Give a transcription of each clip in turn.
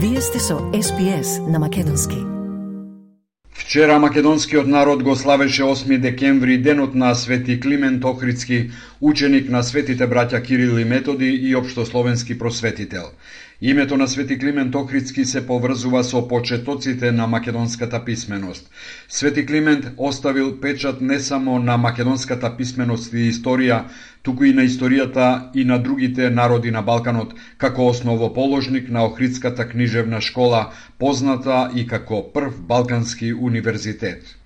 Вие сте со СПС на Македонски. Вчера македонскиот народ го славеше 8 декември, денот на Свети Климент Охридски, ученик на светите браќа Кирил и Методи и општословенски просветител. Името на Свети Климент Охридски се поврзува со почетоците на македонската писменост. Свети Климент оставил печат не само на македонската писменост и историја, туку и на историјата и на другите народи на Балканот, како основоположник на Охридската книжевна школа, позната и како прв Балкански универзитет.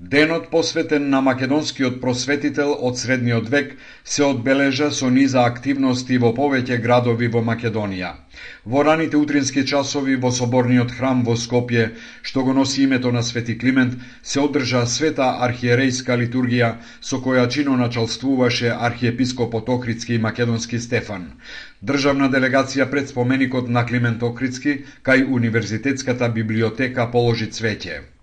Денот посветен на македонскиот просветител од средниот век се одбележа со низа активности во повеќе градови во Македонија. Во раните утрински часови во соборниот храм во Скопје, што го носи името на Свети Климент, се одржа света архиерејска литургија со која чино началствуваше архиепископот Охридски и македонски Стефан. Државна делегација пред споменикот на Климент Охридски кај Универзитетската библиотека положи цвеќе.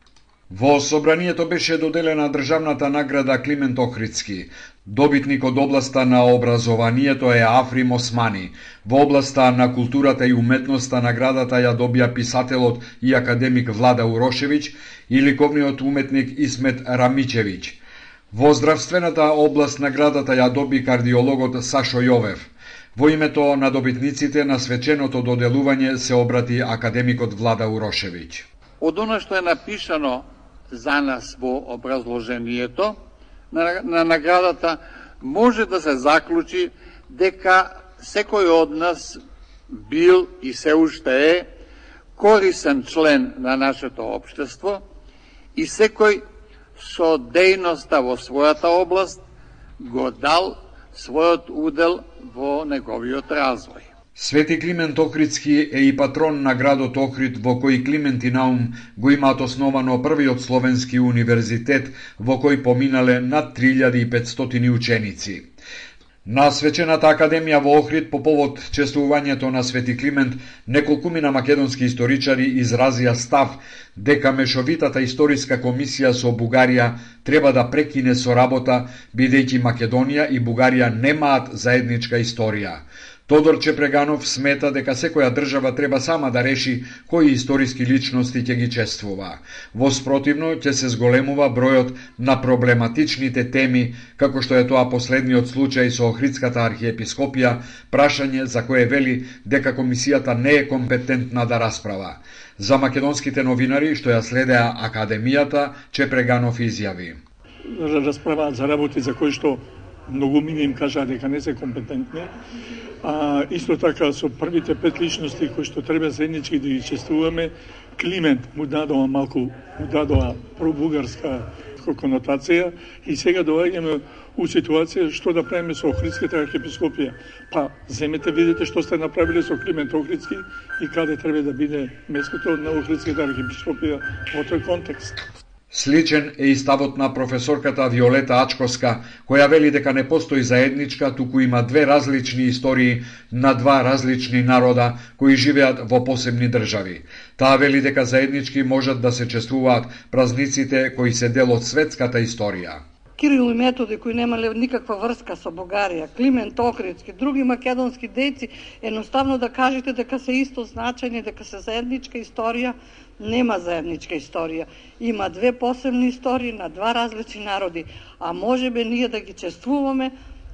Во собранието беше доделена државната награда Климент Охридски. Добитник од областа на образованието е Африм Османи. Во областа на културата и уметноста наградата ја добија писателот и академик Влада Урошевиќ и ликовниот уметник Исмет Рамичевиќ. Во здравствената област наградата ја доби кардиологот Сашо Јовев. Во името на добитниците на свеченото доделување се обрати академикот Влада Урошевиќ. Од она што е напишано за нас во образложението на, на наградата, може да се заклучи дека секој од нас бил и се уште е корисен член на нашето обштество и секој со дејноста во својата област го дал својот удел во неговиот развој. Свети Климент Охридски е и патрон на градот Охрид во кој Климент и Наум го имаат основано првиот словенски универзитет во кој поминале над 3500 ученици. На свечената академија во Охрид по повод чествувањето на Свети Климент, неколкумина македонски историчари изразија став дека мешовитата историска комисија со Бугарија треба да прекине со работа, бидејќи Македонија и Бугарија немаат заедничка историја. Тодор Чепреганов смета дека секоја држава треба сама да реши кои историски личности ќе ги чествува. Во спротивно ќе се зголемува бројот на проблематичните теми, како што е тоа последниот случај со Охридската архиепископија, прашање за кое вели дека комисијата не е компетентна да расправа. За македонските новинари што ја следеа Академијата, Чепреганов изјави. Расправаат за работи за кои што многу мини им кажаа дека не се компетентни А исто така со првите пет личности кои што треба заеднички да ги чествуваме, Климент му дадоа малку, му дадоа пробугарска конотација и сега доаѓаме у ситуација што да правиме со Охридската архиепископија. Па, земете, видите што сте направиле со Климент Охридски и каде треба да биде местото на Охридската архиепископија во тој контекст. Сличен е и ставот на професорката Виолета Ачковска, која вели дека не постои заедничка, туку има две различни истории на два различни народа кои живеат во посебни држави. Таа вели дека заеднички можат да се чествуваат празниците кои се дел од светската историја. Кирил и Методи кои немале никаква врска со Бугарија, Климент Охридски, други македонски дејци, едноставно да кажете дека се исто значење, дека се заедничка историја, нема заедничка историја. Има две посебни истории на два различни народи, а може би ние да ги чествуваме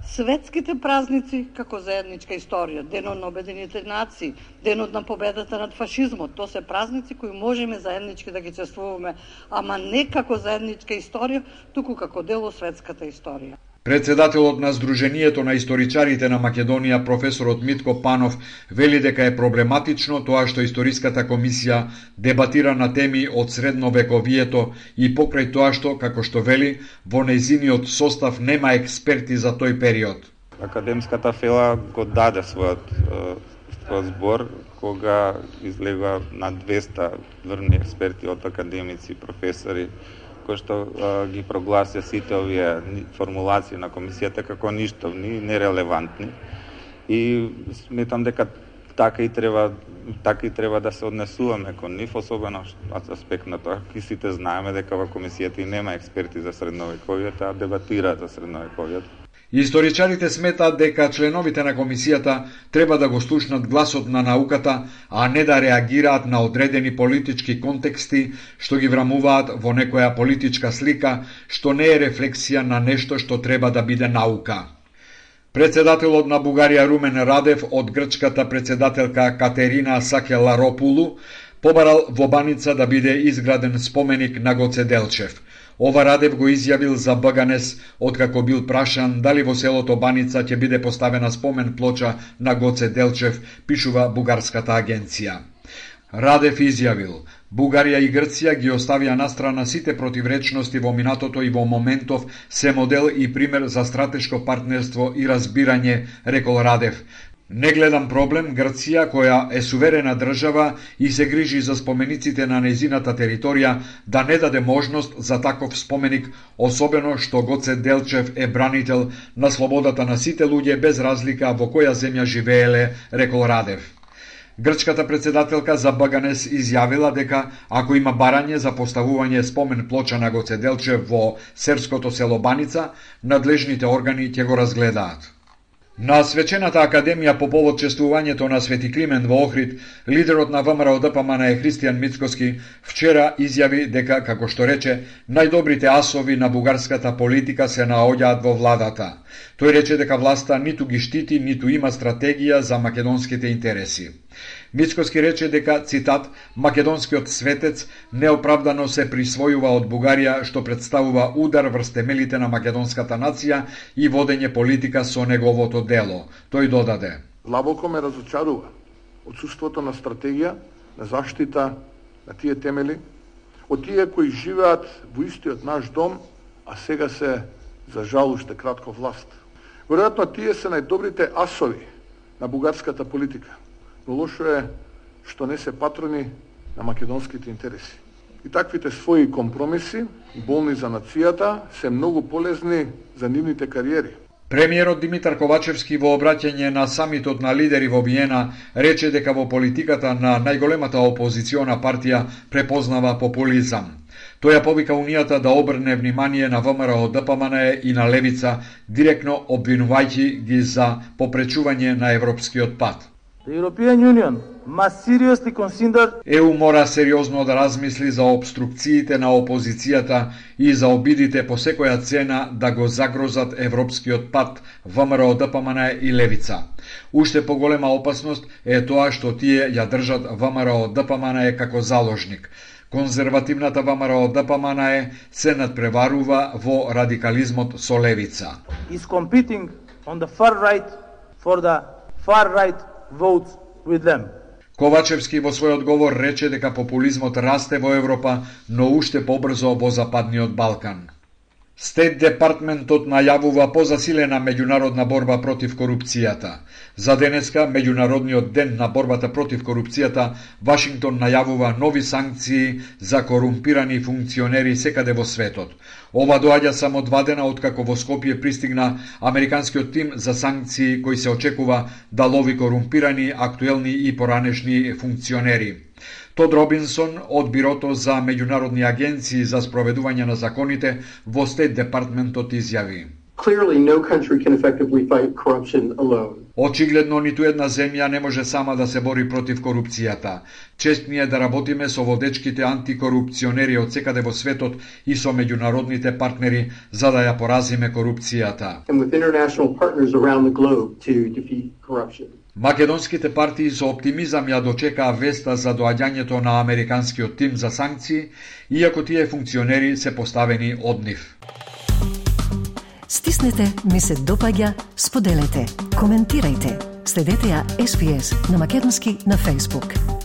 светските празници како заедничка историја, денот на обединените нации, денот на победата над фашизмот, тоа се празници кои можеме заеднички да ги чествуваме, ама не како заедничка историја, туку како дел од светската историја. Председателот на Сдруженијето на историчарите на Македонија, професорот Митко Панов, вели дека е проблематично тоа што историската комисија дебатира на теми од средновековието и покрај тоа што, како што вели, во незиниот состав нема експерти за тој период. Академската фела го даде својот својот збор кога излега на 200 врни експерти од академици, професори, кој што а, ги прогласија сите овие формулации на комисијата како ништовни, нерелевантни. И сметам дека така и треба така и треба да се однесуваме кон нив, особено од аспект на тоа, ки сите знаеме дека во комисијата и нема експерти за средновековијата, а дебатираат за средновековијата. Историчарите сметаат дека членовите на комисијата треба да го слушнат гласот на науката, а не да реагираат на одредени политички контексти што ги врамуваат во некоја политичка слика што не е рефлексија на нешто што треба да биде наука. Председателот на Бугарија Румен Радев од грчката председателка Катерина Сакеларопулу побарал во Баница да биде изграден споменик на Гоце Делчев – Ова Радев го изјавил за БГНС откако бил прашан дали во селото Баница ќе биде поставена спомен плоча на Гоце Делчев, пишува бугарската агенција. Радев изјавил, Бугарија и Грција ги оставија настрана сите противречности во минатото и во моментов се модел и пример за стратешко партнерство и разбирање, рекол Радев. Не гледам проблем Грција, која е суверена држава и се грижи за спомениците на незината територија, да не даде можност за таков споменик, особено што Гоце Делчев е бранител на слободата на сите луѓе без разлика во која земја живееле, рекол Радев. Грчката председателка за Баганес изјавила дека ако има барање за поставување спомен плоча на Гоце Делчев во серското село Баница, надлежните органи ќе го разгледаат. На свечената академија по повод чествувањето на Свети Климент во Охрид, лидерот на ВМРО ДПМН е Христијан Мицкоски вчера изјави дека, како што рече, најдобрите асови на бугарската политика се наоѓаат во владата. Тој рече дека власта ниту ги штити, ниту има стратегија за македонските интереси. Мицкоски рече дека, цитат, македонскиот светец неоправдано се присвојува од Бугарија што представува удар врз темелите на македонската нација и водење политика со неговото дело. Тој додаде. Длабоко ме разочарува отсутството на стратегија на заштита на тие темели од тие кои живеат во истиот наш дом, а сега се за жал уште кратко власт. Веројатно тие се најдобрите асови на бугарската политика но лошо е што не се патрони на македонските интереси. И таквите своји компромиси, болни за нацијата, се многу полезни за нивните кариери. Премиерот Димитар Ковачевски во обраќање на самитот на лидери во Биена рече дека во политиката на најголемата опозициона партија препознава популизам. Тој ја повика Унијата да обрне внимание на ВМРО ДПМН и на Левица, директно обвинувајќи ги за попречување на европскиот пат. The European Union must seriously consider ЕУ мора сериозно да размисли за обструкциите на опозицијата и за обидите по секоја цена да го загрозат европскиот пат ВМРО ДПМН и Левица. Уште поголема опасност е тоа што тие ја држат ВМРО ДПМН како заложник. Конзервативната ВМРО ДПМН се надпреварува во радикализмот со левица. Is competing on the far right for the far right vote with them. Ковачевски во својот говор рече дека популизмот расте во Европа, но уште побрзо во Западниот Балкан. Стейт Департментот најавува позасилена меѓународна борба против корупцијата. За денеска, Меѓународниот ден на борбата против корупцијата, Вашингтон најавува нови санкции за корумпирани функционери секаде во светот. Ова доаѓа само два дена откако во Скопје пристигна американскиот тим за санкции кои се очекува да лови корумпирани, актуелни и поранешни функционери. Тод Робинсон од Бирото за меѓународни агенции за спроведување на законите во Стейт Департментот изјави. Clearly, no country can effectively fight corruption alone. Очигледно ниту една земја не може сама да се бори против корупцијата. Чест ми е да работиме со водечките антикорупционери од секаде во светот и со меѓународните партнери за да ја поразиме корупцијата. Македонските партии со оптимизам ја дочекаа веста за доаѓањето на американскиот тим за санкции, иако тие функционери се поставени од нив. Стиснете, ми се допаѓа, споделете, коментирајте. Следете ја SPS на Македонски на Facebook.